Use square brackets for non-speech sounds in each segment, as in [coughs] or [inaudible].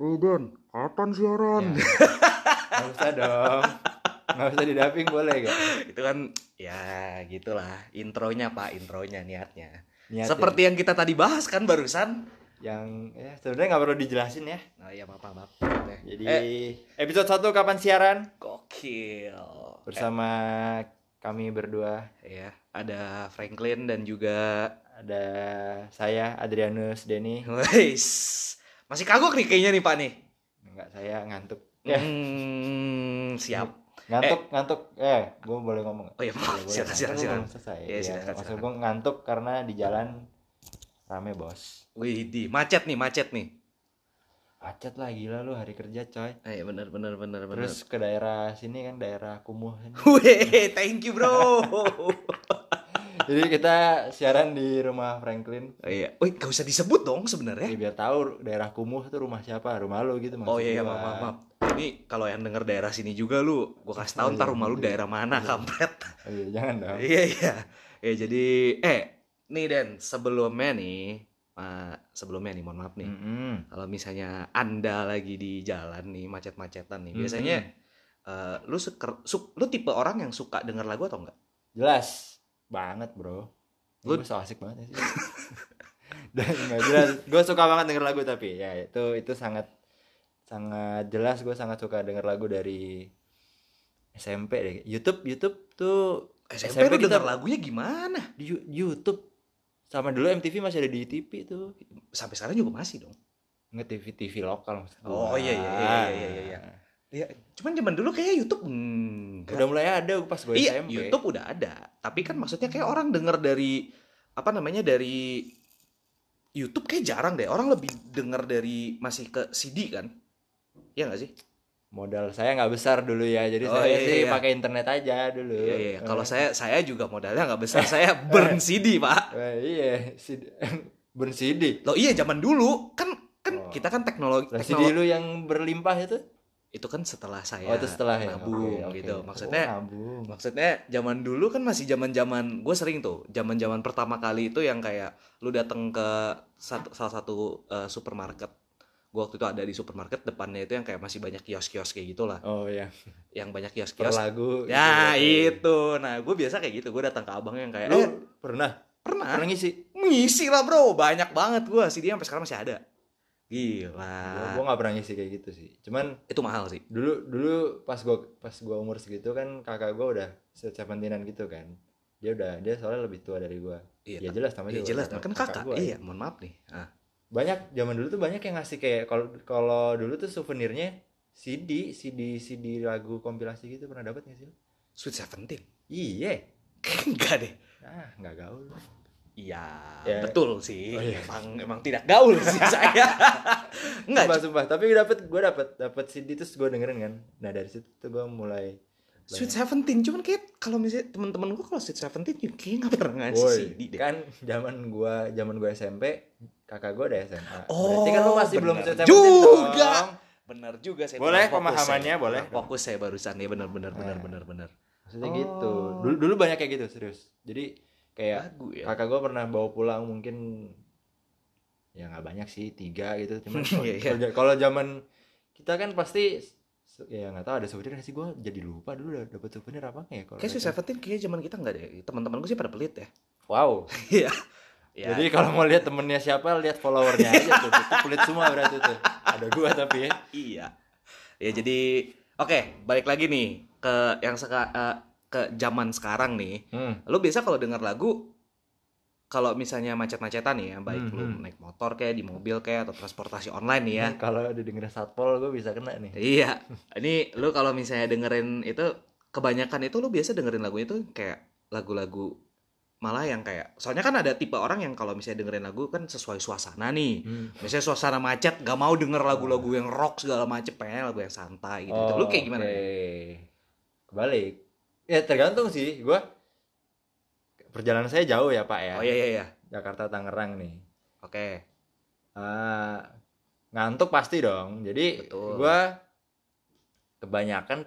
Eh kapan siaran? Ya. [laughs] Nggak usah dong. Nggak usah didaping boleh gak? itu kan ya gitulah intronya pak intronya niatnya Niatnya. seperti yang kita tadi bahas kan barusan yang ya sebenarnya nggak perlu dijelasin ya. nah iya apa apa Jadi eh, episode 1 kapan siaran gokil bersama kami berdua eh, ya ada Franklin dan juga ada saya Adrianus Denny. Weis masih kagok nih kayaknya nih pak nih Enggak saya ngantuk. Ya, hmm, siap ngantuk ngantuk. Eh, gue boleh ngomong. oh iya Boleh, Pak. boleh. silakan Kan silakan silakan selesai. Iya, Iya, silakan, maksud gue ngantuk karena di jalan rame bos. wih di macet nih macet nih Macet lah gila lu hari kerja coy. eh bener bener bener bener Terus ke daerah sini kan daerah Kumuh. Wih, thank you bro. [laughs] Jadi kita siaran di rumah Franklin. Oh, iya. Wih, gak usah disebut dong Ya, sebenarnya. biar tahu daerah Kumuh itu rumah siapa, rumah lu gitu Oh iya, iya gua. maaf, maaf, maaf. Ini kalau yang denger daerah sini juga lu, gua kasih tahu Oh, ntar iya. rumah lu daerah mana, kampret. Oh, iya, jangan dong. Iya, iya. Ya jadi, eh, nih Den, sebelumnya nih, ah, sebelumnya nih, mohon maaf nih. Mm-mm. Kalau misalnya Anda lagi di jalan nih, macet-macetan nih, biasanya eh, lu suka, su- lu tipe orang yang suka denger lagu atau enggak? Jelas banget, Bro. Lu- Lu so asik banget ya sih. [laughs] Dan nggak jelas. Gue suka banget denger lagu tapi ya itu itu sangat sangat jelas gue sangat suka denger lagu dari SMP deh. YouTube YouTube tuh SMP, lu kita denger lagunya gimana? di YouTube sama dulu MTV masih ada di TV tuh. Sampai sekarang juga masih dong. Nge TV TV lokal maksud Oh, gua. iya, iya, iya, iya, iya, iya. Ya, cuman zaman dulu kayak YouTube enggak. Udah mulai ada pas gue iya, SMP. YouTube udah ada. Tapi kan maksudnya kayak orang denger dari apa namanya dari YouTube kayak jarang deh. Orang lebih denger dari masih ke CD kan? Iya gak sih? Modal saya nggak besar dulu ya, jadi Oh, saya iya, sih iya. pakai internet aja dulu. Iya, iya. Kalau saya saya juga modalnya nggak besar. Saya [laughs] burn CD, Pak. Wah, iya, CD, [laughs] burn CD. Loh iya zaman dulu kan kan Oh. kita kan teknologi, Lah, CD teknologi lu yang berlimpah itu? Itu kan setelah saya oh, itu setelah ya. nabung Oke, oke. gitu. Maksudnya Oh, nabung. Maksudnya zaman dulu kan masih zaman-zaman gue sering tuh, zaman-zaman pertama kali itu yang kayak lu datang ke satu, salah satu eh, supermarket. Gue waktu itu ada di supermarket depannya itu yang kayak masih banyak kios-kios kayak gitulah, Oh iya, yang banyak kios-kios. lagu. Ya gitu. itu, nah gue biasa kayak gitu, gue datang ke abang yang kayak, Lu eh, pernah? pernah Pernah ngisi? ngisi lah bro, banyak banget gue, CD sampai sekarang masih ada. Gila, gua gak pernah ngisi kayak gitu sih. Cuman itu mahal sih. dulu dulu pas gua pas gua umur segitu kan kakak gua udah seventeenan gitu kan. Dia udah dia soalnya lebih tua dari gua. Iya, Ya jelas namanya Iya jelas, kan kakak. gua. Iya, mohon maaf nih. Ah. banyak zaman dulu tuh banyak yang ngasih kayak kalau kalau dulu tuh souvenirnya CD CD CD lagu kompilasi gitu pernah dapat nggak sih? Sweet Seventeen? iya [laughs] Enggak deh. ah nggak gaul Iya, Ya. betul sih. Oh, iya. Emang emang tidak gaul sih [laughs] saya. Enggak, sumpah sumpah tapi gue dapet gue dapet dapet CD terus gue dengerin kan nah dari situ tuh gue mulai Sweet Seventeen cuman kayak kalau misalnya teman-teman gua kalau Sweet Seventeen juga kayak nggak pernah ngasih Woi, CD deh. kan zaman gua zaman gua SMP kakak gua ada SMA Oh, berarti kan lu masih belum benar SMA juga. dong. Benar juga saya. Boleh, pemahamannya, saya. boleh. Fokus saya barusan ya benar benar benar Nah. benar benar. maksudnya Oh. gitu dulu dulu banyak kayak gitu serius jadi kayak Lagu ya. kakak gua pernah bawa pulang mungkin ya nggak banyak sih tiga gitu cuman kalau- [laughs] Iya, iya. kalau- zaman kita kan pasti ya nggak tahu ada souvenir nggak sih gua jadi lupa dulu dapet souvenir apa nggak ya kalau Kayak. Seventeen kayak zaman kita enggak deh. Teman-teman gua sih pada pelit ya. wow [laughs] Iya. Ya. jadi kalau mau lihat temennya siapa lihat followernya aja tuh itu pelit semua berarti tuh ada gua tapi ya Iya. Ya jadi oke, balik lagi nih ke yang seka, eh, ke zaman sekarang nih. hmm. Lu biasa kalau denger lagu kalau misalnya macet-macetan nih ya, baik Hmm, lu hmm. naik motor kayak di mobil kayak atau transportasi online nih ya. Ini kalau didengerin satpol gue bisa kena nih. Iya. Ini lu kalau misalnya dengerin itu kebanyakan itu lu biasa dengerin lagu itu kayak lagu-lagu malah yang kayak soalnya kan ada tipe orang yang kalau misalnya dengerin lagu kan sesuai suasana nih. Hmm. Misalnya suasana macet gak mau denger lagu-lagu yang rock segala macem pengen lagu yang santai gitu. lu kayak gimana? Oh, oke. Kebalik. Ya tergantung sih. Gue perjalanan saya jauh ya Pak ya. Oh iya iya iya. Jakarta Tangerang nih. Oke. Ah, ngantuk pasti dong. Jadi gue kebanyakan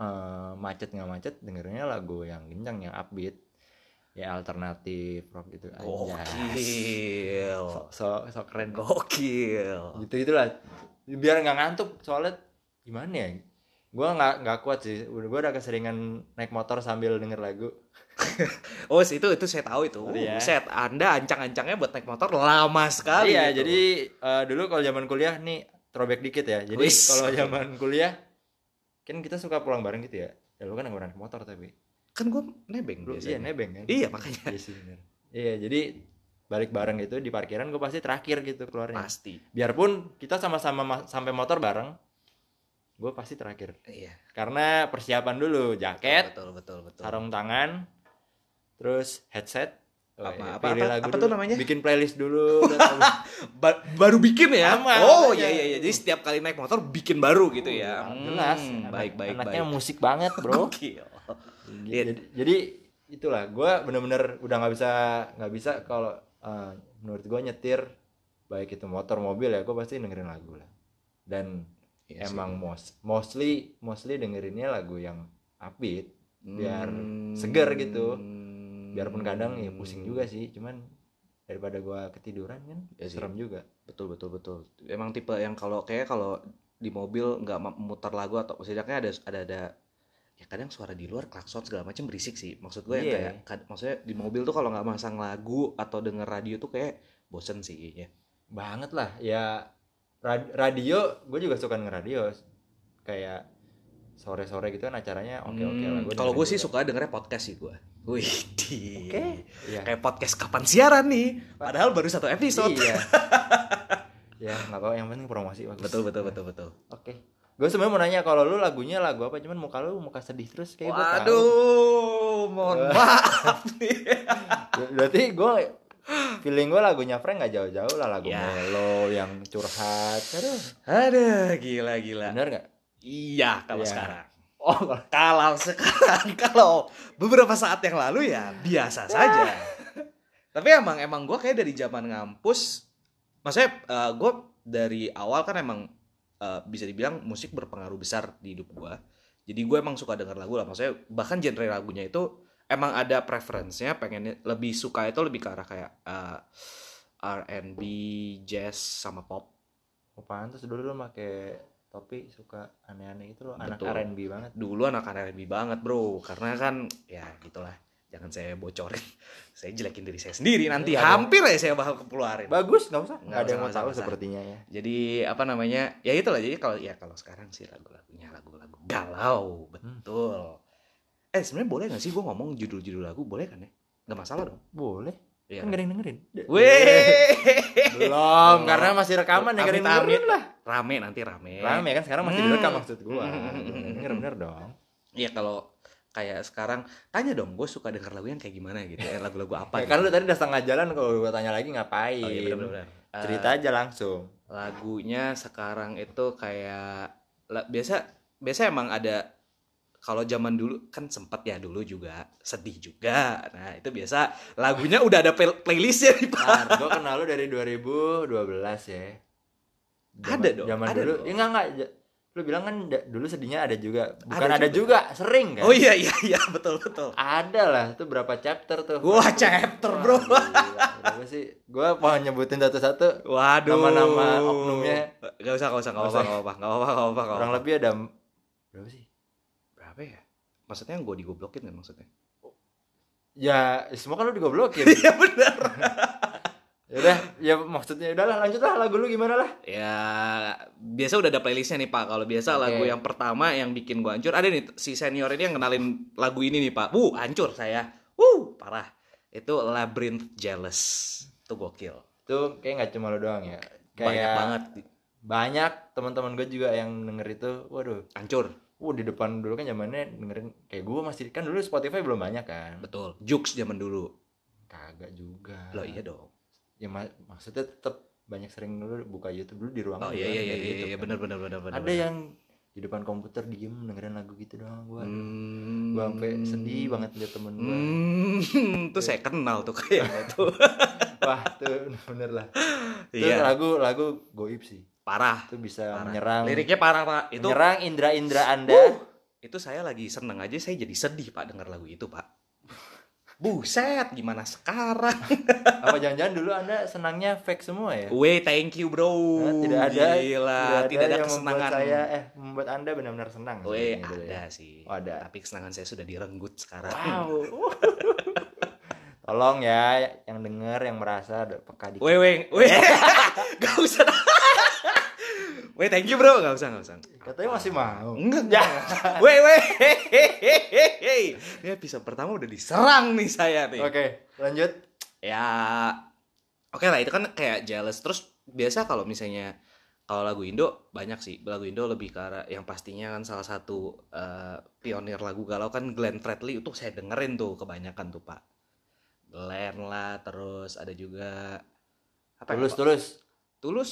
eh, macet nggak macet dengernya lagu yang kencang yang upbeat ya alternatif rock gitu. Gokil. so, so, so keren Gokil. gitu itulah biar nggak ngantuk soalnya gimana ya gue nggak nggak kuat sih udah gue udah keseringan naik motor sambil denger lagu [laughs] Oh itu itu saya tahu itu. Iya. Set Anda ancang-ancangnya buat naik motor lama sekali. iya gitu. jadi eh, dulu kalau zaman kuliah nih throwback dikit ya jadi kalau [laughs] zaman kuliah kan kita suka pulang bareng gitu ya ya lu kan nggak naik motor tapi kan gue nebeng lu biasanya. iya nebeng kan Iya makanya iya sih bener iya jadi balik bareng gitu di parkiran gue pasti terakhir gitu keluarnya pasti. biarpun kita sama-sama ma- sampai motor bareng gue pasti terakhir Iya. karena persiapan dulu jaket Betul betul betul. sarung tangan terus headset Apa- iya, apa- apa- lagu apa dulu. tuh namanya? bikin playlist dulu. [laughs] Ba- baru bikin ya? Sama, oh iya iya iya. Jadi setiap kali naik motor bikin baru gitu ya. Hmm, jelas Hmm, Anak- baik baik anaknya baik. musik banget bro [laughs] Gokil. Jadi, jadi itulah gue bener-bener udah nggak bisa nggak bisa kalau eh, menurut gue nyetir baik itu motor mobil ya gue pasti dengerin lagu lah dan Iya sih. emang most, mostly mostly dengerinnya lagu yang upbeat biar Hmm. seger gitu. biarpun kadang ya pusing juga sih cuman daripada gua ketiduran kan Ya sih. serem juga betul betul betul emang tipe yang kalau kayak kalau di mobil nggak muter lagu atau setidaknya ada ada ada ya kadang suara di luar klakson segala macam berisik sih maksud gue yang Iya. kayak kad- maksudnya di mobil tuh kalau nggak masang lagu atau denger radio tuh kayak bosen sih kayaknya banget lah ya radio gue juga suka denger radio. Kayak sore-sore gitu kan acaranya oke oke lah Hmm, kalau gue sih juga. suka dengernya podcast sih gue wih di. Oke. Iya. Kayak podcast kapan siaran nih? Padahal baru satu episode. Iya. [laughs] Ya nggak apa yang penting promosi bagus. Betul betul betul betul. Oke. Gue sebenarnya mau nanya kalau lu lagunya lagu apa cuman muka lu muka sedih terus kayak gue waduh mohon maaf nih. [laughs] Berarti gue feeling gue lagunya Frank nggak jauh-jauh lah lagu Ya. melo yang curhat aduh Aduh, gila gila. bener nggak Iya, kalau Iya. sekarang. oh Kalau [laughs] sekarang, [laughs] kalau beberapa saat yang lalu ya biasa saja. Tapi emang emang gue kayak dari zaman ngampus, maksudnya gue dari awal kan emang eh, bisa dibilang musik berpengaruh besar di hidup gue. Jadi gue emang suka denger lagu lah, maksudnya bahkan genre lagunya itu emang ada preferensinya, pengen lebih suka itu lebih ke arah kayak eh, R&B, jazz sama pop. Oh, pantas dulu lu pakai topi suka aneh-aneh gitu loh. Anak. R&B banget. Dulu anak R&B banget bro. Karena kan ya gitulah. Jangan saya bocorin. [laughs] Saya jelekin diri saya sendiri nanti. Ada. hampir ya saya bakal keluarin. Bagus nggak usah. Nggak ada yang mau tahu sepertinya ya. Jadi apa namanya? Ya itulah. Jadi kalau ya kalau sekarang sih lagu-lagunya lagu-lagu galau. Betul eh sebenarnya boleh nggak sih gue ngomong judul-judul lagu boleh kan ya nggak masalah dong boleh Iya kan kan? gak ada yang dengerin Weh, [laughs] belum karena masih rekaman ya gak ada yang dengerin lah rame nanti rame. rame kan sekarang masih Hmm. direkam maksud gua Hmm. denger bener dong Iya kalau kayak sekarang tanya dong, gue suka denger lagu yang kayak gimana gitu, ya, lagu-lagu apa? [laughs] ya, gitu. kan lu tadi udah setengah jalan kalau gua tanya lagi ngapain Oh iya benar-benar. cerita aja langsung lagunya sekarang itu kayak biasa biasa emang ada kalau zaman dulu kan sempet ya dulu juga sedih juga. Nah itu biasa lagunya udah ada play- playlistnya nih pak. Nah, gua kenal lu dari 2012 ya. Ada dong, zaman ada dulu. dong. ya enggak enggak. Lu bilang kan dulu sedihnya ada juga. Bukan Ada ada, juga. sering kan? Oh iya iya iya [laughs] betul betul. Ada lah itu berapa chapter tuh? Wah chapter bro. berapa sih gua mau nyebutin satu-satu. Waduh. Nama-nama oknumnya. gak usah gak usah gak Nggak apa usah. gak apa gak apa gak apa gak kurang lebih ada berapa sih maksudnya yang gue digoblokin kan maksudnya ya semua kan lu digoblokin [laughs] iya benar [laughs] ya udah ya maksudnya udahlah lanjut lah lagu lu gimana lah Ya biasa udah ada playlistnya nih pak. Kalau biasa Oke. lagu yang pertama yang bikin gua hancur ada nih si senior ini yang kenalin lagu ini nih pak. Wuh hancur saya. Wuh parah. Itu Labyrinth Jealous. Itu gokil. tuh kayak nggak cuma lu doang ya kayak Banyak banget banyak teman-teman gue juga yang denger itu waduh hancur. Uh di depan dulu kan zamannya dengerin kayak gue masih kan dulu Spotify belum banyak kan Betul. Jux zaman dulu. kagak juga Loh iya dong. ya ma- maksudnya tetap banyak sering dulu buka YouTube dulu di ruangan Oh iya iya ada iya iya, YouTube iya kan. benar benar benar benar. ada yang di depan komputer diem dengerin lagu gitu doang gue Hmm. gue sampai sedih banget liat temen gue Hmm, tuh saya kenal tuh kayaknya tuh. [laughs] wah tuh bener lah itu Iya. lagu lagu goib sih Parah. itu bisa parah. menyerang Liriknya parah pak. Itu menyerang indra-indra anda Uh, itu saya lagi seneng aja saya jadi sedih pak dengar lagu itu pak buset gimana sekarang [laughs] Apa jangan-jangan dulu Anda senangnya fake semua ya? Weh, thank you bro. Nah, tidak ada Gila, tidak ada, yang kesenangan. membuat saya eh membuat Anda benar-benar senang. Weh, sebenarnya dulu ada ya. sih. Oh, ada. Tapi kesenangan saya sudah direnggut sekarang. Wow. [laughs] Tolong ya yang dengar yang merasa ada peka dikit. Weh, weh, weh. [laughs] gak usah. Weh, thank you bro. Gak usah, gak usah. Katanya masih mau. Enggak, enggak. Weh, weh. Ini episode pertama udah diserang nih saya nih. Oke, lanjut. ya oke lah itu kan kayak jealous terus biasa kalau misalnya kalau lagu Indo banyak sih lagu Indo lebih ke arah yang pastinya kan salah satu eh, pionir lagu galau kan Glenn Fredly itu saya dengerin tuh kebanyakan tuh pak Glenn lah terus ada juga apa ya, Tulus, tulus. tulus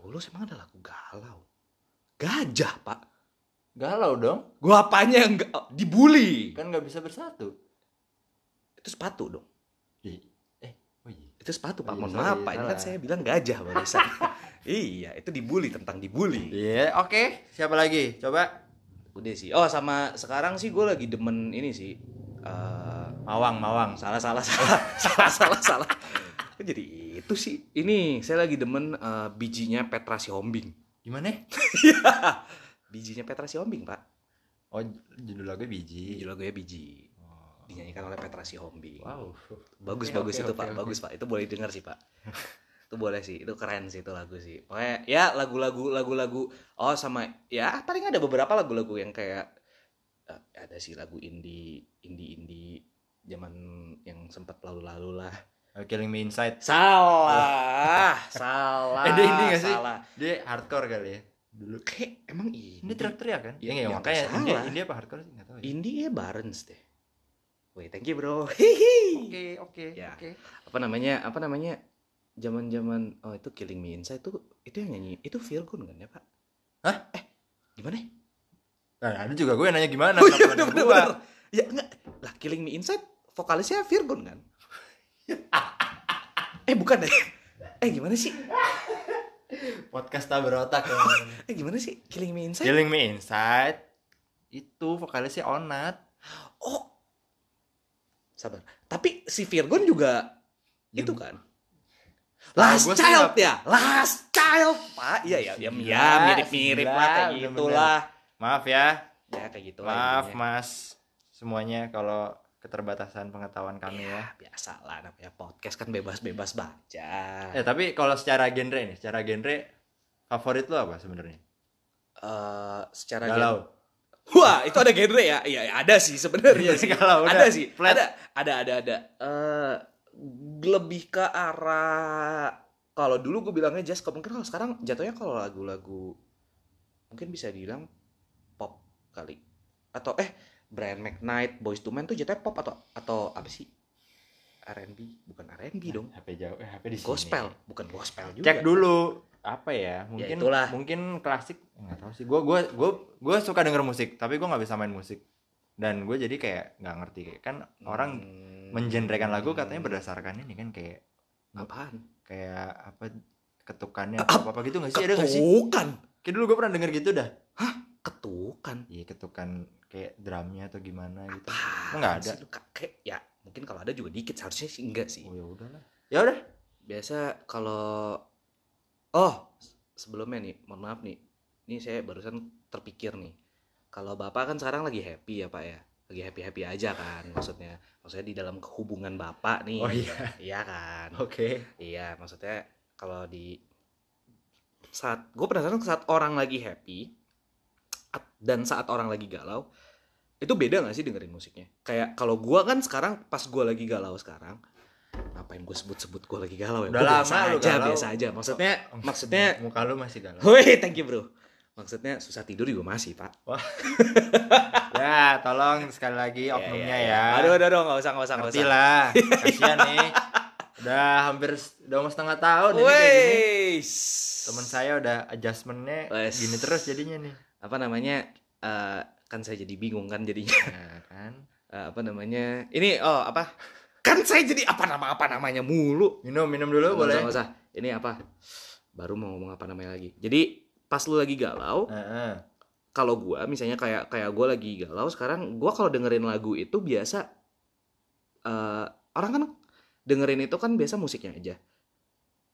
tulus emang ada lagu galau gajah pak Galau dong. gua apanya yang ga- dibully Kan nggak bisa bersatu. itu sepatu dong Ih, Eh, oh iya. itu sepatu pak Iya, mohon maaf pak ini kan saya bilang gajah barusan [laughs] iya itu dibully tentang dibully Iya, oke. Siapa lagi? Coba. udah sih oh sama sekarang sih gue lagi demen ini sih Eh, Mawang, Mawang. salah salah salah [laughs] salah salah salah Kok jadi itu sih ini saya lagi demen eh, bijinya Petra Sihombing. Gimana? [laughs] bijinya Petra Sihombing pak. Oh, judul lagu biji. judul lagunya biji. Dinyanyikan oleh Petra Sihombing. Wow. bagus Oke, bagus oke, itu oke, pak. oke. bagus pak. Itu boleh dengar sih pak. Itu boleh sih. Itu keren sih itu lagu sih. Pokoknya ya lagu-lagu lagu-lagu. Oh sama ya paling ada beberapa lagu-lagu yang kayak eh, ada sih lagu indie indie indie zaman yang sempat lalu-lalu lah Uh, Killing Me Inside. salah [laughs] salah Eh, dia indie nggak sih? salah Dia hardcore kali ya. Dulu. kayak emang indie Ini teriak-teriak kan? Ya, Iya, ya, makanya nggak India. India apa hardcore sih? Tahu ya. indie ya Barnes deh Wih, thank you bro. Hihi. Oke, oke, [laughs] Ya. oke. Apa namanya? Apa namanya? Zaman-zaman oh itu Killing Me Inside itu itu yang nyanyi itu Virgun kan ya, Pak? Hah? Eh, gimana? Nah, ada juga gue yang nanya gimana. Oh iya, bener, bener, bener. Ya enggak. Lah Killing Me Inside vokalisnya Virgun kan? Eh, bukan deh. Eh, gimana sih? Podcast tak berotak. ya. [laughs] Eh, gimana sih? Killing Me Inside? Killing Me Inside itu vokalisnya Onat. Oh. Sabar. Tapi si Virgun juga Ya, itu kan. Last sih Child ya, Last Child, Pak. Iya ya, ya, ya mirip-mirip lah kayak gitulah. Maaf ya, Ya kayak gitu maaf Mas semuanya kalau keterbatasan pengetahuan kami ya. biasa lah namanya podcast kan bebas-bebas baca. Eh tapi kalau secara genre nih, secara genre favorit lo apa sebenarnya? Eh, secara Galau. gen- Wah, itu ada genre ya? Iya, ya, ada sih sebenarnya sih. Galau, udah. ada sih. Flat. Ada, ada, ada, ada. Eh, lebih ke arah kalau dulu gue bilangnya jazz, kok mungkin kalau sekarang jatuhnya kalau lagu-lagu mungkin bisa dibilang pop kali. Atau eh Brian McKnight, Boys to Men tuh jatuhnya pop atau atau apa sih? R&B, bukan R&B dong. HP jauh, eh HP di sini. Gospel, bukan gospel juga. Cek dulu apa ya? Mungkin itulah. mungkin klasik nggak tahu sih. Gue gua gua gua suka denger musik, tapi gue nggak bisa main musik. Dan gue jadi kayak nggak ngerti kayak kan orang Hmm. mengenrekan lagu katanya berdasarkan ini kan kayak apaan? kayak apa ketukannya atau apa, apa gitu nggak sih ada nggak sih Ketukan. kayak dulu gue pernah denger gitu dah Ketukan. Iya ketukan kayak drumnya atau gimana gitu Apaan nggak ada sih Kayak ya mungkin kalau ada juga dikit seharusnya sih enggak sih. oh ya udahlah ya udah Biasa kalau oh sebelumnya nih, mohon maaf nih. Ini saya barusan terpikir nih. Kalau Bapak kan sekarang lagi happy ya, Pak ya. Lagi happy-happy aja kan maksudnya. Maksudnya di dalam hubungan Bapak nih. oh iya Iya kan? oke Iya, maksudnya kalau di saat gue penasaran saat orang lagi happy at- dan saat orang lagi galau itu beda gak sih dengerin musiknya? Kayak kalau gue kan sekarang pas gue lagi galau sekarang ngapain gue sebut-sebut gue lagi galau ya? Udah Gua biasa lama lu aja, galau. biasa aja. Maksudnya, maksudnya, [laughs] muka lu masih galau woi thank you bro. Maksudnya susah tidur juga masih pak. ya tolong sekali lagi oknumnya ya, Aduh, aduh, aduh, nggak usah, nggak usah, nggak usah. lah [laughs] kasihan nih udah hampir udah mau setengah tahun ini kayak gini Wes. temen saya udah adjustmentnya gini terus jadinya nih apa namanya? eh, kan saya jadi bingung kan jadinya. ya kan [laughs] Eh, apa namanya ini oh apa kan saya jadi apa nama apa namanya mulu minum minum dulu boleh usah, usah. ini apa baru mau ngomong apa namanya lagi jadi pas lu lagi galau Heeh. kalau gua misalnya kayak kayak gua lagi galau sekarang gua kalau dengerin lagu itu biasa eh, orang kan dengerin itu kan biasa musiknya aja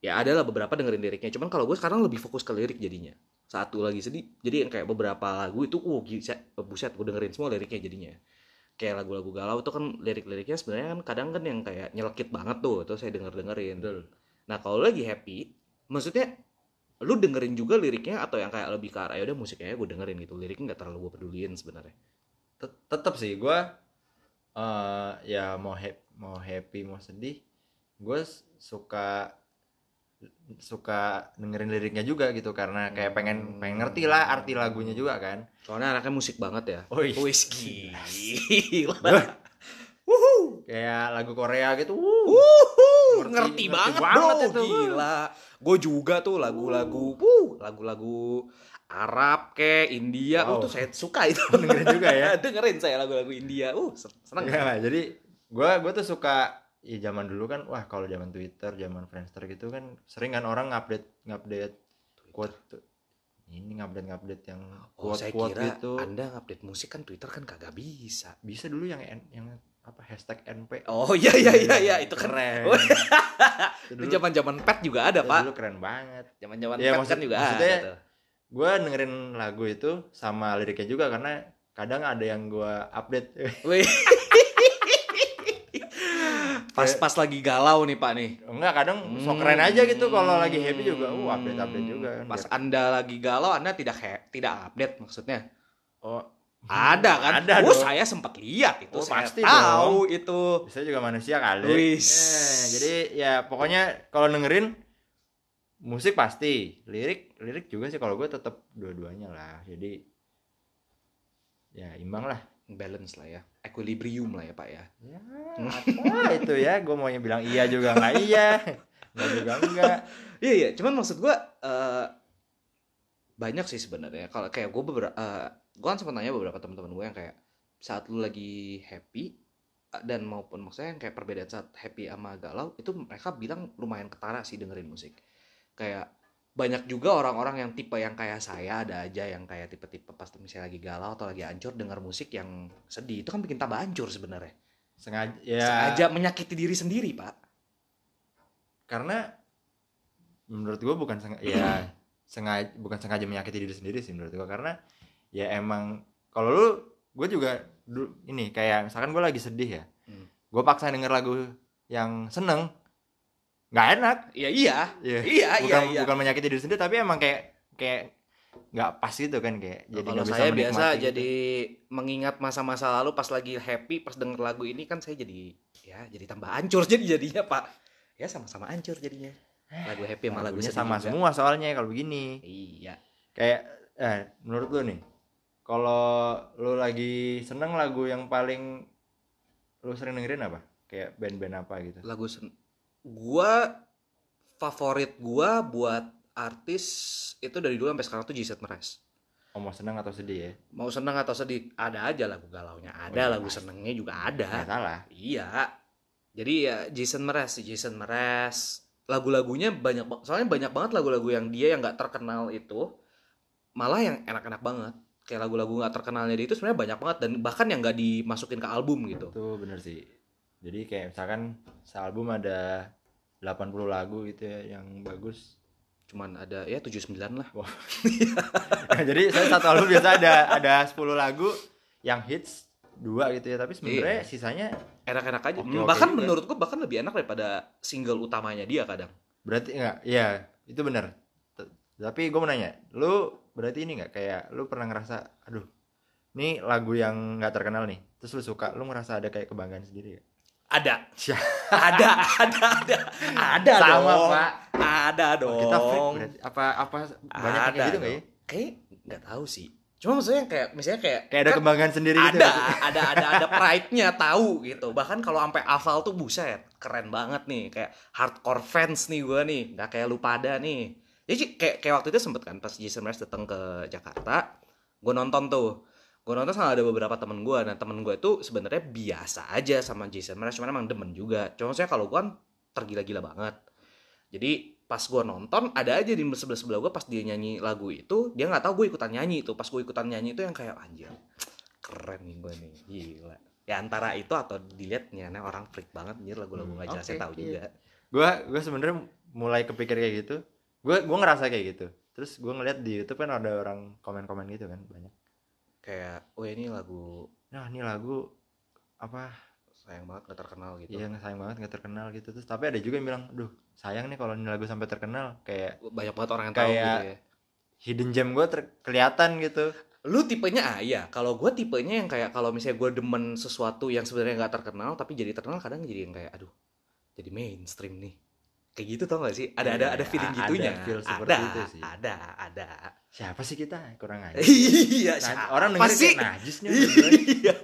ya ada lah beberapa dengerin liriknya. Cuman kalau gue sekarang lebih fokus ke lirik jadinya. Satu lagi sedih. Jadi yang kayak beberapa lagu itu oh gila buset gue dengerin semua liriknya jadinya. Kayak lagu-lagu galau itu kan lirik-liriknya sebenarnya kan kadang kan yang kayak nyelekit banget tuh terus saya denger dengerin nah kalau lagi happy maksudnya lu dengerin juga liriknya atau yang kayak lebih ke arah ya udah musiknya gue dengerin gitu. Liriknya nggak terlalu gue peduliin sebenarnya. Tet- tetep sih gue eh ya mau happy mau happy mau sedih gue suka suka dengerin liriknya juga gitu karena kayak pengen pengen ngerti lah arti lagunya juga kan soalnya anaknya musik banget ya Wih. Wis gila [laughs] Wuhu. kayak lagu Korea gitu Wuhu, Ngerti- ngerti, ngerti banget, banget bro, itu. gila. Gue juga tuh lagu-lagu, wuh, lagu-lagu Arab ke India, oh Wow. tuh saya suka itu. Dengerin juga ya? [laughs] Dengerin saya lagu-lagu India, uh sen- seneng. ya jadi gue gue tuh suka ya zaman dulu kan wah kalau zaman Twitter zaman Friendster gitu kan sering kan orang ngupdate ngupdate quote ini ngupdate ngupdate yang Oh, quote saya quote kira gitu. Anda ngupdate musik kan Twitter kan kagak bisa. bisa dulu yang yang apa hashtag NP Oh iya iya iya iya itu kan. keren. Oh, itu itu dulu, zaman-zaman pet juga ada, itu Pak. dulu keren banget. Zaman-zaman Ya, pet maksud- kan juga maksudnya- ada gue dengerin lagu itu sama liriknya juga karena kadang ada yang gue update [laughs] Wih. Pas-pas lagi galau nih, Pak nih. enggak kadang sok Hmm. keren aja gitu kalau lagi happy juga uh update update juga kan Pas Biar- Anda lagi galau, Anda tidak he- tidak update maksudnya. oh Ada kan? ada oh, dong. saya sempat lihat itu. Oh, saya pasti tahu itu. saya juga manusia kali Wis. Eh, jadi ya pokoknya kalau dengerin musik pasti lirik lirik juga sih kalau gue tetap dua-duanya lah jadi ya imbang lah Balance lah ya. Equilibrium lah ya, Pak ya. ya apa itu ya gue maunya bilang iya juga nggak iya nggak juga enggak Iya, iya. Cuman maksud gua eh, banyak sih sebenarnya. Kalau kayak gue beberapa gue kan sempat nanya beberapa teman-teman gue yang kayak saat lu lagi happy eh, dan maupun maksudnya yang kayak perbedaan saat happy sama galau itu mereka bilang lumayan ketara sih dengerin musik. Kayak banyak juga orang-orang yang tipe yang kayak saya ada aja yang kayak tipe-tipe pas misalnya lagi galau atau lagi hancur denger musik yang sedih itu kan bikin tambah hancur sebenarnya. sengaja ya Sengaja menyakiti diri sendiri, Pak. karena menurut gue bukan sengaja ya sengaja bukan sengaja menyakiti diri sendiri sih menurut gue karena ya emang kalau lu gue juga ini kayak misalkan gue lagi sedih ya Hmm. gue paksa denger lagu yang seneng nggak enak Iya, iya. Iya. Iya, iya, bukan iya. bukan menyakiti diri sendiri tapi emang kayak kayak nggak pas gitu kan kayak jadi Kalau saya biasa gitu. jadi mengingat masa-masa lalu pas lagi happy pas denger lagu ini kan saya jadi ya jadi tambah hancur [laughs] jadi jadinya pak ya sama-sama hancur jadinya lagu happy sama lagu Lagunya sama juga. semua soalnya kalau begini iya kayak eh menurut lu nih kalau lu lagi seneng lagu yang paling lu sering dengerin apa kayak band-band apa gitu lagu sen gua favorit gua buat artis itu dari dulu sampai sekarang tuh Jason Mraz oh, mau seneng atau sedih ya mau seneng atau sedih ada aja lagu galaunya ada iya, lagu senengnya juga nggak ada salah Iya. Jadi ya Jason Mraz, Jason Mraz. Lagu-lagunya banyak ba- soalnya banyak banget lagu-lagu yang dia yang nggak terkenal itu malah yang enak-enak banget. Kayak lagu-lagu nggak terkenalnya dia itu sebenarnya banyak banget dan bahkan yang nggak dimasukin ke album gitu. itu bener sih jadi kayak misalkan sealbum ada 80 lagu gitu ya yang bagus Cuman ada ya 79 lah. [laughs] Nah, jadi saya satu album biasa ada ada 10 lagu yang hits dua gitu ya tapi sebenarnya Iya. sisanya Enak-enak aja. Oke bahkan juga. menurut gua bahkan lebih enak daripada single utamanya dia kadang. berarti enggak iya itu benar tapi gue mau nanya lu berarti ini nggak kayak lu pernah ngerasa aduh ini lagu yang nggak terkenal nih terus lu suka lu ngerasa ada kayak kebanggaan sendiri ya Ada. Ada, ada, ada. Ada Sama, dong. Pak. Ada dong. Oh, kita freak berarti apa apa banyak yang kayak gitu nggak ya. Kayak nggak tahu sih. Cuma maksudnya kayak misalnya kayak kayak ada kan kebanggaan sendiri gitu ada, nggak sih? ada ada ada [laughs] pride-nya tahu gitu. Bahkan kalau sampai hafal tuh buset, keren banget nih. Kayak hardcore fans nih gua nih, nggak kayak lu pada nih. Jadi kayak kayak waktu itu sempet kan pas Jason Mraz datang ke Jakarta, gue nonton tuh. Gue nonton sama ada beberapa temen gue. Nah temen gue itu sebenarnya biasa aja sama Jason Mraz, cuman emang demen juga. Cuma saya kalau gue kan tergila-gila banget. Jadi pas gue nonton ada aja di sebelah sebelah gue pas dia nyanyi lagu itu dia nggak tahu gue ikutan nyanyi itu pas gue ikutan nyanyi itu yang kayak anjir keren nih gue nih gila ya antara itu atau dilihat nih aneh orang freak banget anjir lagu-lagu Hmm, nggak jelasnya oke, tahu iya. juga gue gue sebenarnya mulai kepikir kayak gitu gue gue ngerasa kayak gitu terus gue ngeliat di YouTube kan ada orang komen-komen gitu kan banyak kayak oh ini lagu nah ini lagu apa? Sayang banget gak terkenal gitu. Iya sayang banget nggak terkenal gitu. Terus tapi ada juga yang bilang, duh sayang nih kalau ini lagu sampai terkenal. Kayak banyak banget orang yang tahu Kayak- gitu ya. hidden gem gue kelihatan gitu. lu tipenya ah iya. Kalau gue tipenya yang kayak kalau misalnya gue demen sesuatu yang sebenarnya nggak terkenal tapi jadi terkenal kadang jadi yang kayak aduh jadi mainstream nih kayak gitu tau gak sih ada ada Iya, ada feeling ada gitunya feel seperti ada itu sih. ada ada Siapa sih kita kurang aja. iya Nah, siapa orang dengerin sih kayak najis nih. berdua nih. iya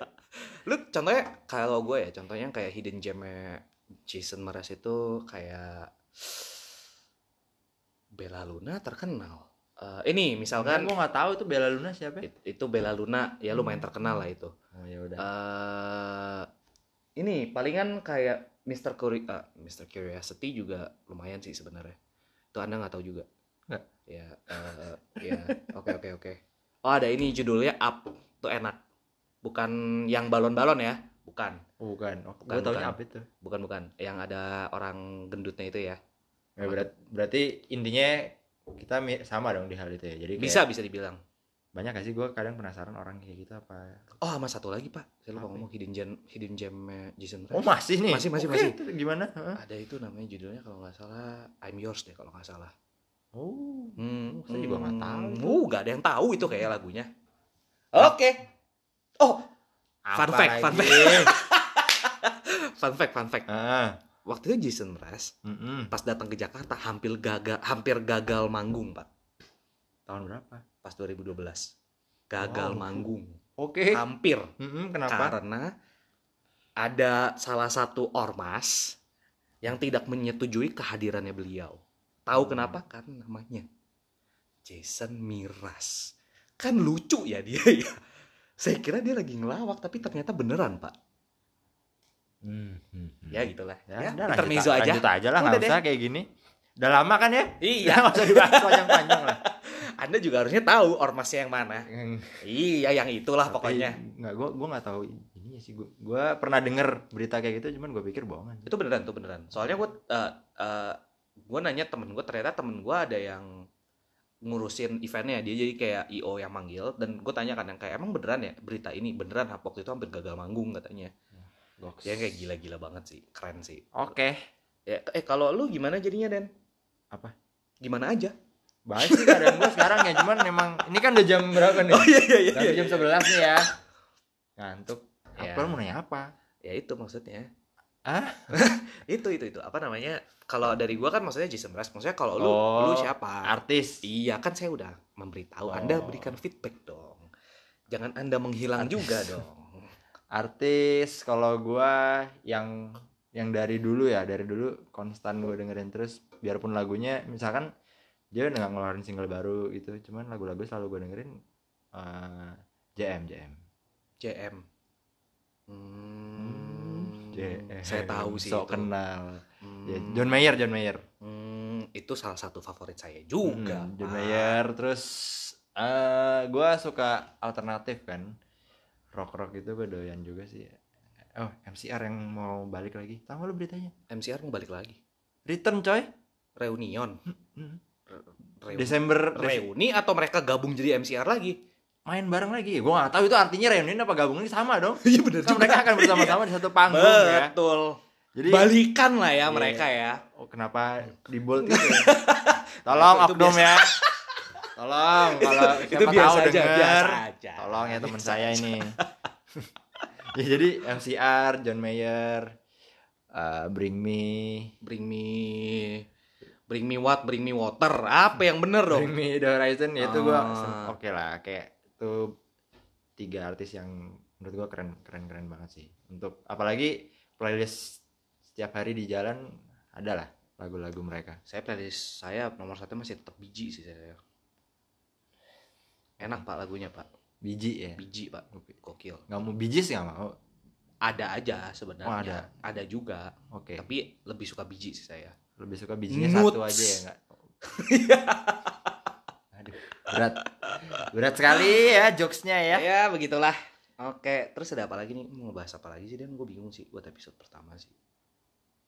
lu contohnya kalau gue ya contohnya kayak hidden gemnya Jason Mraz itu kayak Bella Luna terkenal Eh, ini Kan misalkan gue nggak tahu tuh Bella Luna siapa. it- itu Bella Luna ya lumayan terkenal lah itu Oh ya udah. eh ini palingan kayak Mr. Curi eh, Mr. Curiosity juga lumayan sih sebenarnya. Itu Anda nggak tahu juga? Nggak. Ya, eh, ya. Oke, oke, oke. Oh, ada ini judulnya Up. Tuh enak. Bukan yang balon-balon ya. Bukan. Oh, bukan. Oh, Bukan, gue taunya bukan. apa itu? Bukan, bukan. Yang ada orang gendutnya itu ya. Ya, berat- berarti intinya kita sama dong di hal itu ya. Jadi kayak Bisa, bisa dibilang. Banyak gak sih gue kadang penasaran orang kayak gitu apa? Oh, sama satu lagi, Pak. Saya lupa Apa? ngomong hidden gem hidden gem Jason Mraz. Oh masih nih. Masih, masih, Oke, masih. gimana? Heeh. Ada itu namanya judulnya kalau nggak salah I'm Yours deh kalau nggak salah. Oh. Hmm, Saya juga nggak tahu itu. Uh, gak ada yang tahu itu kayak lagunya. Oke. Oh, Fun Apa fact, fun lagi? [laughs] fun fact, fun fact. ah. Waktu itu Jason Mraz mm-mm. pas datang ke Jakarta hampir gagal hampir gagal manggung, Pak. Tahun berapa? Pas 2012. Gagal Wow. manggung. Oke. Hampir Mm-mm, kenapa? karena ada salah satu ormas yang tidak menyetujui kehadirannya beliau. Tahu kenapa? Karena namanya Jason Miraz. Kan lucu ya dia [laughs] ya. Saya kira dia lagi ngelawak tapi ternyata beneran, Pak. Hmm, hmm, hmm. Ya gitulah. Ya, Ya, udah lanjut, aja. lanjut aja lah, nggak deh. usah kayak gini. Udah lama kan ya? Iya, Nggak usah dibahas panjang-panjang lah. [laughs] Anda juga harusnya tahu ormasnya yang mana. Iya, yang itulah pokoknya. Nggak, gua gua nggak tahu ini sih. Gua, gua pernah denger berita kayak gitu, cuman gua pikir bohongan. Itu beneran, itu beneran. Soalnya gue uh, uh, gue nanya temen gue, ternyata temen gue ada yang ngurusin eventnya dia jadi kayak io yang manggil dan gue tanya kan yang kayak emang beneran ya berita ini beneran waktu itu hampir gagal manggung katanya Goks. ya kayak gila-gila banget sih keren sih Oke. ya eh kalau lu gimana jadinya Den Apa? gimana aja Baik sih keadaan gua sekarang ya, cuman emang ini kan udah jam berapa nih? oh iya iya iya, Udah iya. jam 11 nih ya. Ngantuk. Ya. Mau nanya apa? ya itu maksudnya Ah? [laughs] itu itu itu apa namanya kalau dari gua kan maksudnya Jason Mraz maksudnya kalau lu Oh, lu siapa Artis. iya kan saya udah memberitahu Oh. anda berikan feedback dong jangan anda menghilang juga dong [laughs] Artis kalau gua yang yang dari dulu ya, dari dulu konstan gua dengerin terus biarpun lagunya misalkan dia nggak ngeluarin single baru gitu, cuman lagu-lagu selalu gua dengerin eh, JM JM. JM hmm, JM. saya tahu sih Sok itu. kenal. Hmm, Ya, John Mayer, John Mayer. hmm, itu salah satu favorit saya juga Hmm, John Pak. Mayer terus eh gua suka alternatif kan. Rock-rock itu gue doyan juga sih. Oh, MCR yang mau balik lagi. Tahu lu beritanya? MCR mau balik lagi Return coy. Reunion. Re- reuni. Desember Des- reuni atau mereka gabung jadi MCR lagi main bareng lagi. Gue gak tahu itu artinya reunion apa gabung ini sama dong. [laughs] iya bener Kan mereka akan bersama-sama di satu panggung ya. betul Jadi balikan lah ya Iya. mereka ya oh, kenapa di bold itu? ya? [laughs] Tolong Itu oknum biasa. ya. Tolong [laughs] kalau itu siapa biasa tahu aja denger. biasa aja Tolong ya teman saya aja. ini. ya jadi MCR, John Mayer, eh, Bring Me, bring me bring me what bring me water apa yang bener dong Bring Me The Horizon ya itu gua Ah. oke lah kayak itu tiga artis yang menurut gua keren keren keren banget sih. Untuk apalagi playlist setiap hari di jalan adalah lagu-lagu mereka. saya playlist saya nomor satu masih tetap biji sih saya enak pak lagunya pak Biji ya. biji pak gokil Nggak mau bijis nggak mau. ada aja sebenarnya Oh, ada. ada juga Oke. tapi lebih suka biji sih saya Lebih suka bijinya Nuts. satu aja ya nggak? [laughs] Aduh, berat. Berat sekali ya jokesnya ya. ya begitulah Oke, terus ada apa lagi nih? Mau ngebahas apa lagi sih? Dan gue bingung sih buat episode pertama sih.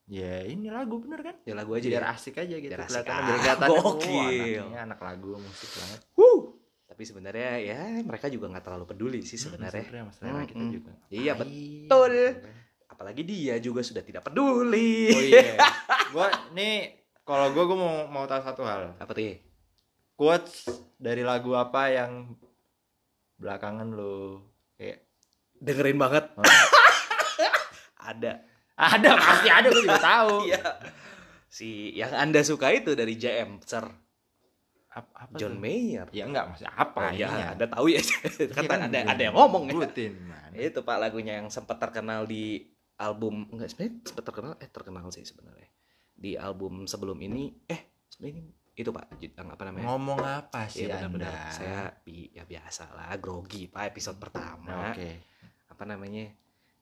Ya ini lagu bener kan? Ya lagu aja Biar ya. asik aja gitu. Biar asik. Kelihatan Ah, biar kelihatan oh, gokil. anaknya anak lagu musik banget. Wuh. Tapi sebenarnya ya mereka juga nggak terlalu peduli sih sebenarnya. Sebenarnya mas selera kita Mm-mm. juga. Iya, Ngapain, betul. kan. Apalagi dia juga sudah tidak peduli. Oh iya. gua nih kalau gua gua mau mau tahu satu hal. Apa tuh? ya? Quotes dari lagu apa yang belakangan lo kayak Dengerin banget. Oh. [laughs] ada. ada pasti ada gua juga tahu. [laughs] Iya. Si yang Anda suka itu dari JM, Sir Apa, apa John tuh? Mayer. Ya enggak maksudnya apa Oh ininya? Anda tahu ya. [laughs] Iya kan, ada ada yang ngomong ya. Man. Itu Pak lagunya yang sempat terkenal di album enggak sebenarnya sempat terkenal eh terkenal sih sebenarnya. Di album sebelum ini eh sebenarnya ini itu Pak apa namanya? Ngomong apa sih Iya benar-benar. Anda? Saya bi- ya biasa lah grogi Pak episode pertama. Oke. Apa namanya?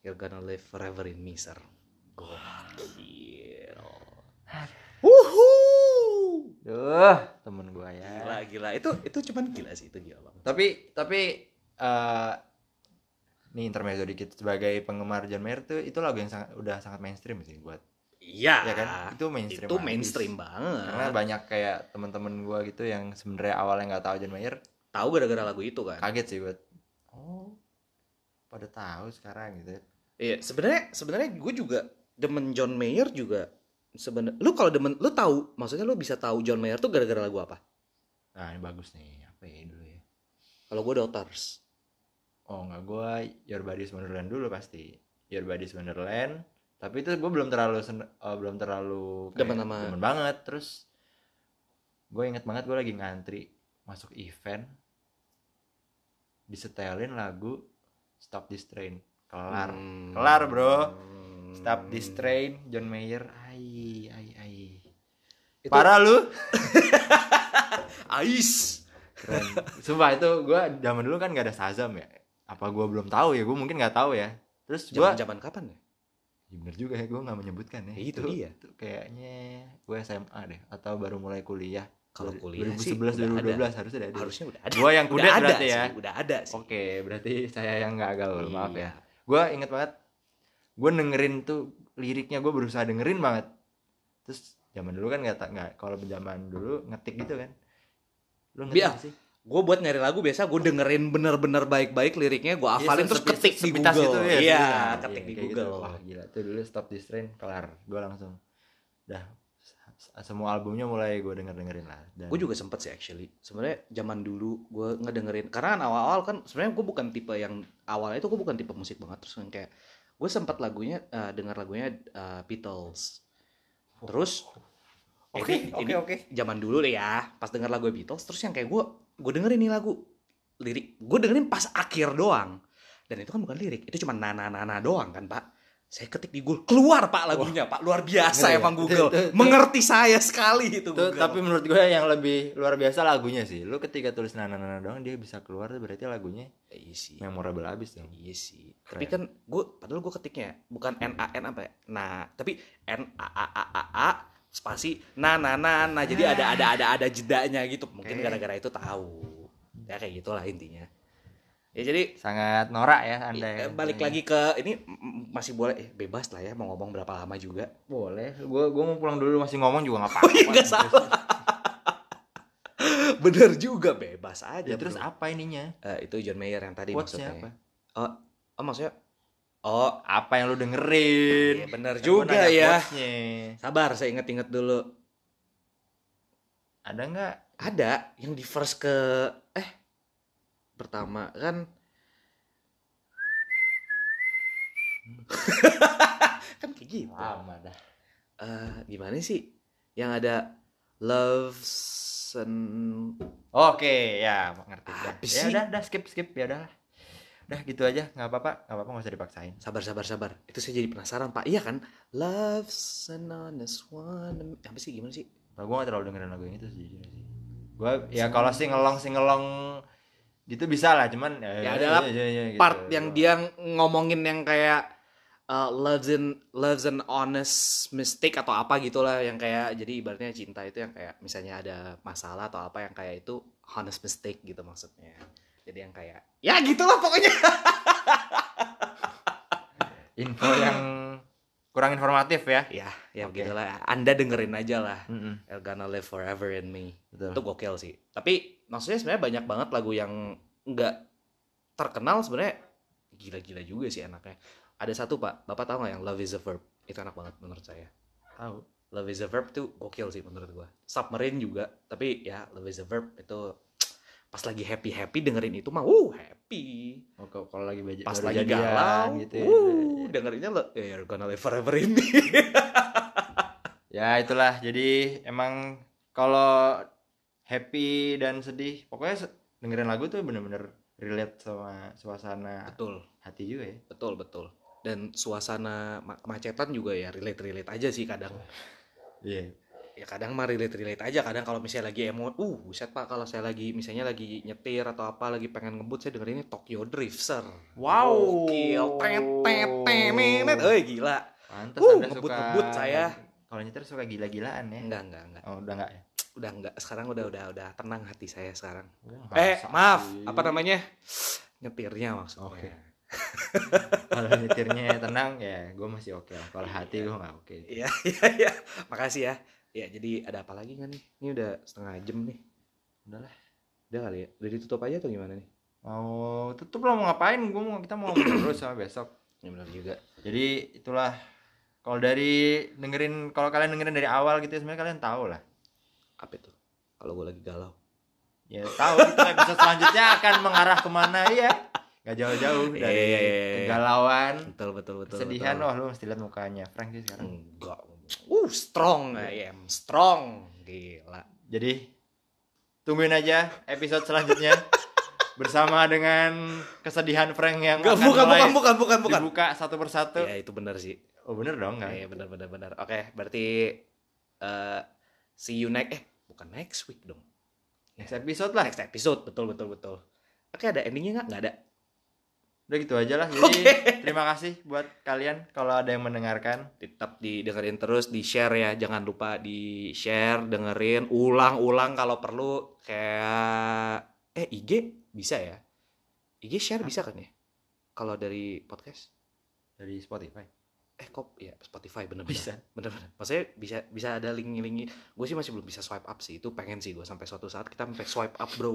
You're gonna live forever in me, sir. Gokil. Wuhuu. Duh, temen gua ya. Gila gila. Itu itu cuman gila sih itu gila banget. Tapi tapi eh nih intermezzo dikit sebagai penggemar John Mayer tuh itu lagu yang sangat udah sangat mainstream sih buat Iya. ya kan itu mainstream Itu mainstream banget. karena banyak kayak temen-temen gua gitu yang sebenarnya awalnya nggak tahu John Mayer tahu gara-gara lagu itu kan. kaget sih buat oh pada tahu sekarang gitu Iya, sebenarnya sebenarnya gue juga demen John Mayer juga sebenarnya lu kalau demen lu tahu maksudnya lu bisa tahu John Mayer tuh gara-gara lagu apa? nah ini bagus nih apa ya dulu ya Kalau gue Daughters. Oh nggak gua Your Body's Wonderland dulu pasti. Your Body's Wonderland. Tapi itu gue belum terlalu sen- eh, belum terlalu Demen sama- demen banget. Terus gue inget banget gue lagi ngantri masuk event. Disetelin lagu Stop This Train. Kelar. Hmm. kelar, bro. Hmm. Stop This Train John Mayer. Ai ai ai. Itu- parah lu. [laughs] Ais. keren. Sumpah itu gue zaman dulu kan gak ada Shazam ya apa gue belum tahu ya gue mungkin nggak tahu ya terus gue Zaman-zaman kapan ya? Ya bener juga ya gue nggak menyebutkan ya. Ya, itu dia. Itu kayaknya gue SMA deh atau baru mulai kuliah. Kalau kuliah sih 2011 udah 2012 harusnya ada. Harusnya udah ada. Gua yang Udah kudet ada berarti ya. sih, Udah ada sih. Oke, berarti saya yang nggak gaul, maaf Iya. ya. Gue inget banget gue dengerin tuh liriknya gue berusaha dengerin banget. Terus zaman dulu kan nggak nggak kalau zaman dulu ngetik gitu kan. Lu ngetik Biar. sih? Gue buat nyari lagu biasa gue dengerin bener-bener baik-baik liriknya gue hafalin Iya, terus sepi- ketik di sepitas Google. gitu ya, iya, sepitas. ketik Iya, di kayak Google. gitu. Wah, gila tuh dulu Stop This Train kelar. Gue langsung dah semua albumnya mulai gue denger dengerin lah. Dan Gue juga sempet sih actually. Sebenarnya zaman dulu gue ngedengerin karena kan awal-awal kan sebenarnya gue bukan tipe yang awalnya itu gue bukan tipe musik banget terus yang kayak gue sempat lagunya eh, dengar lagunya eh, Beatles. Terus Oke, oke, oke. Zaman dulu deh ya, pas denger lagu Beatles terus yang kayak gue gue dengerin nih lagu. Lirik. Gue dengerin pas akhir doang. Dan itu kan bukan lirik. Itu cuma nana nana doang kan pak. Saya ketik di Google. Keluar pak lagunya pak. Luar biasa Ngeri ya? emang Google. Tuh, tuh, tuh. mengerti saya sekali itu Tuh, Google. tapi menurut gue yang lebih luar biasa lagunya sih. Lu ketika tulis nana nana doang dia bisa keluar berarti lagunya iya sih. memorable abis dong. iya sih. Tapi kan gue padahal gue ketiknya bukan n a n apa ya? Nah tapi n a a a a a spasi na na na na jadi ada ada ada ada jedanya gitu mungkin gara-gara itu tahu ya kayak gitulah intinya ya jadi Sangat norak ya Anda ya. Eh, balik lagi ke ini masih boleh eh, bebas lah ya mau ngomong berapa lama juga Boleh. Gue gue mau pulang dulu masih ngomong juga nggak [laughs] apa-apa. Oh iya, nggak salah. [laughs] bener juga bebas aja Ya, terus bro. apa ininya? Eh, itu John Mayer yang tadi Quotes-nya maksudnya apa? oh oh maksudnya oh Apa yang lu dengerin? iya bener Kan juga ya quotes-nya. sabar saya inget-inget dulu Ada nggak? ada yang di first ke eh pertama kan [laughs] kan kayak gitu Lama dah. Eh, gimana sih yang ada love and Oke, ya ngerti. Apa ya udah, udah skip skip ya udah. Udah gitu aja, nggak apa-apa, nggak apa-apa nggak usah dipaksain. sabar sabar sabar. Itu saya jadi penasaran pak. Iya kan? Love's an honest one. Apa sih? Gimana sih? Nah, gue gak terlalu dengerin lagu yang itu sih. Gue ya kalau sih ngelong sih ngelong gitu bisa lah, cuman Ya adalah gitu. part yang dia ngomongin yang kayak uh, love's an love's an honest mistake atau apa gitulah. Yang kayak jadi ibaratnya cinta itu yang kayak misalnya ada masalah atau apa yang kayak itu honest mistake gitu maksudnya jadi yang kayak ya gitulah pokoknya. [laughs] Info yang kurang informatif ya. Ya ya Oke. begitulah. Anda dengerin aja lah. Mm-mm. El Gonna Live Forever in Me. Betul. Itu gokil sih. Tapi maksudnya sebenarnya banyak banget lagu yang nggak terkenal sebenarnya. Gila-gila juga sih enaknya. Ada satu pak. Bapak tahu nggak yang Love is a Verb? Itu enak banget menurut saya. Tahu. Love is a Verb tuh gokil sih menurut gua. Submarine juga. Tapi ya Love is a Verb itu pas lagi happy happy dengerin itu mah uh happy. Oh, kalau lagi baja- pas lagi jadian galau gitu ya. uh dengerinnya lo ya You're Gonna Live Forever in Me ya itulah. Jadi emang kalau happy dan sedih pokoknya dengerin lagu tuh bener-bener relate sama suasana betul. hati juga ya. Betul betul. Dan suasana ma- kemacetan juga ya relate relate aja sih kadang. Iya ya kadang mah relate relate aja kadang kalau misalnya lagi emo uh buset pak kalau saya lagi misalnya lagi nyetir atau apa lagi pengen ngebut saya dengerinnya Tokyo Drift sir Wow. Gokil. tet tet eh gila. Pantas Uh, anda ngebut- ngebut saya. kalau nyetir suka gila-gilaan ya? Enggak enggak enggak. Oh udah enggak ya? Udah enggak. Sekarang udah udah udah tenang hati saya sekarang. Wah, eh maaf sih? apa namanya? Nyetirnya maksudnya. Oke. [laughs] kalau nyetirnya tenang ya gue masih oke lah. Kalau hati gue nggak oke. Iya [laughs] iya iya. Makasih ya ya jadi ada apa lagi nggak nih? Ini udah setengah jam nih. Udahlah. Udah kali ya? Udah ditutup aja atau gimana nih? Mau tutup lo mau ngapain? Gue mau kita mau terus sama besok. Ya benar juga. Jadi itulah. Kalau dari dengerin kalau kalian dengerin dari awal gitu ya, sebenarnya kalian tahu lah. Apa itu? Kalau gue lagi galau. Ya tahu itu episode selanjutnya akan mengarah ke mana ya nggak jauh-jauh dari iya, iya, iya. kegalauan. Betul betul betul kesedihan betul. wah lu mesti lihat mukanya. Frank sih sekarang. Enggak uh strong. I am strong. Gila. Jadi tungguin aja episode selanjutnya [laughs] bersama dengan kesedihan Frank yang Enggak, akan bukan, mulai bukan bukan bukan bukan. dibuka satu persatu. Ya itu benar sih. Oh bener dong kan Iya benar benar benar oke berarti eh see you next eh bukan next week dong. Next episode lah. Next episode betul betul betul. Oke ada endingnya nggak? Nggak ada udah gitu aja lah jadi terima kasih buat kalian kalau ada yang mendengarkan. Tetap didengerin terus di share ya. Jangan lupa di share dengerin ulang-ulang kalau perlu. Kayak eh IG bisa ya? IG share bisa kan ya? Kalau dari podcast? Dari Spotify eh kok ya Spotify bener Bisa. bener bener maksudnya bisa bisa ada link link gue sih masih belum bisa swipe up sih. Itu pengen sih gue sampai suatu saat kita sampai swipe up bro.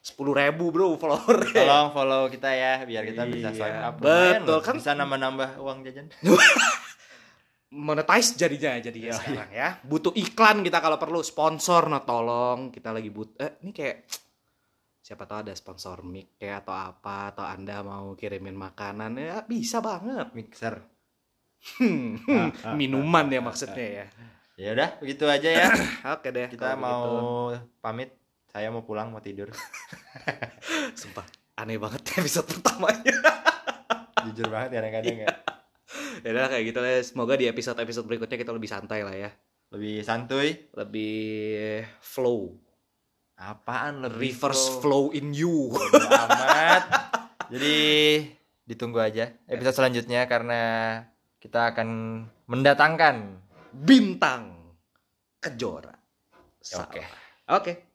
Sepuluh ribu bro follower tolong follow kita ya biar kita bisa Iya, swipe up. Betul, Lumayan loh, kan? bisa nambah-nambah uang jajan. [laughs] Monetize jadinya jadi ya Iya, sekarang ya. Butuh iklan kita kalau perlu. Sponsor nah tolong. Kita lagi but eh ini kayak siapa tahu ada sponsor mic kayak atau apa atau anda mau kirimin makanan. Ya bisa banget. Mixer minuman ya maksudnya ya. Ya udah begitu aja ya. [coughs] Oke deh kita mau begitu. pamit. Saya mau pulang mau tidur. [laughs] Sumpah aneh banget [laughs] episode pertamanya. [laughs] Jujur banget kadang-kadang ya. Ya udah kayak gitu lah. Semoga di episode episode berikutnya kita lebih santai lah ya. Lebih santuy. Lebih flow. Apaan lebih reverse flow? in you. Amat. Jadi ditunggu aja episode selanjutnya karena kita akan mendatangkan bintang kejora. Oke. oke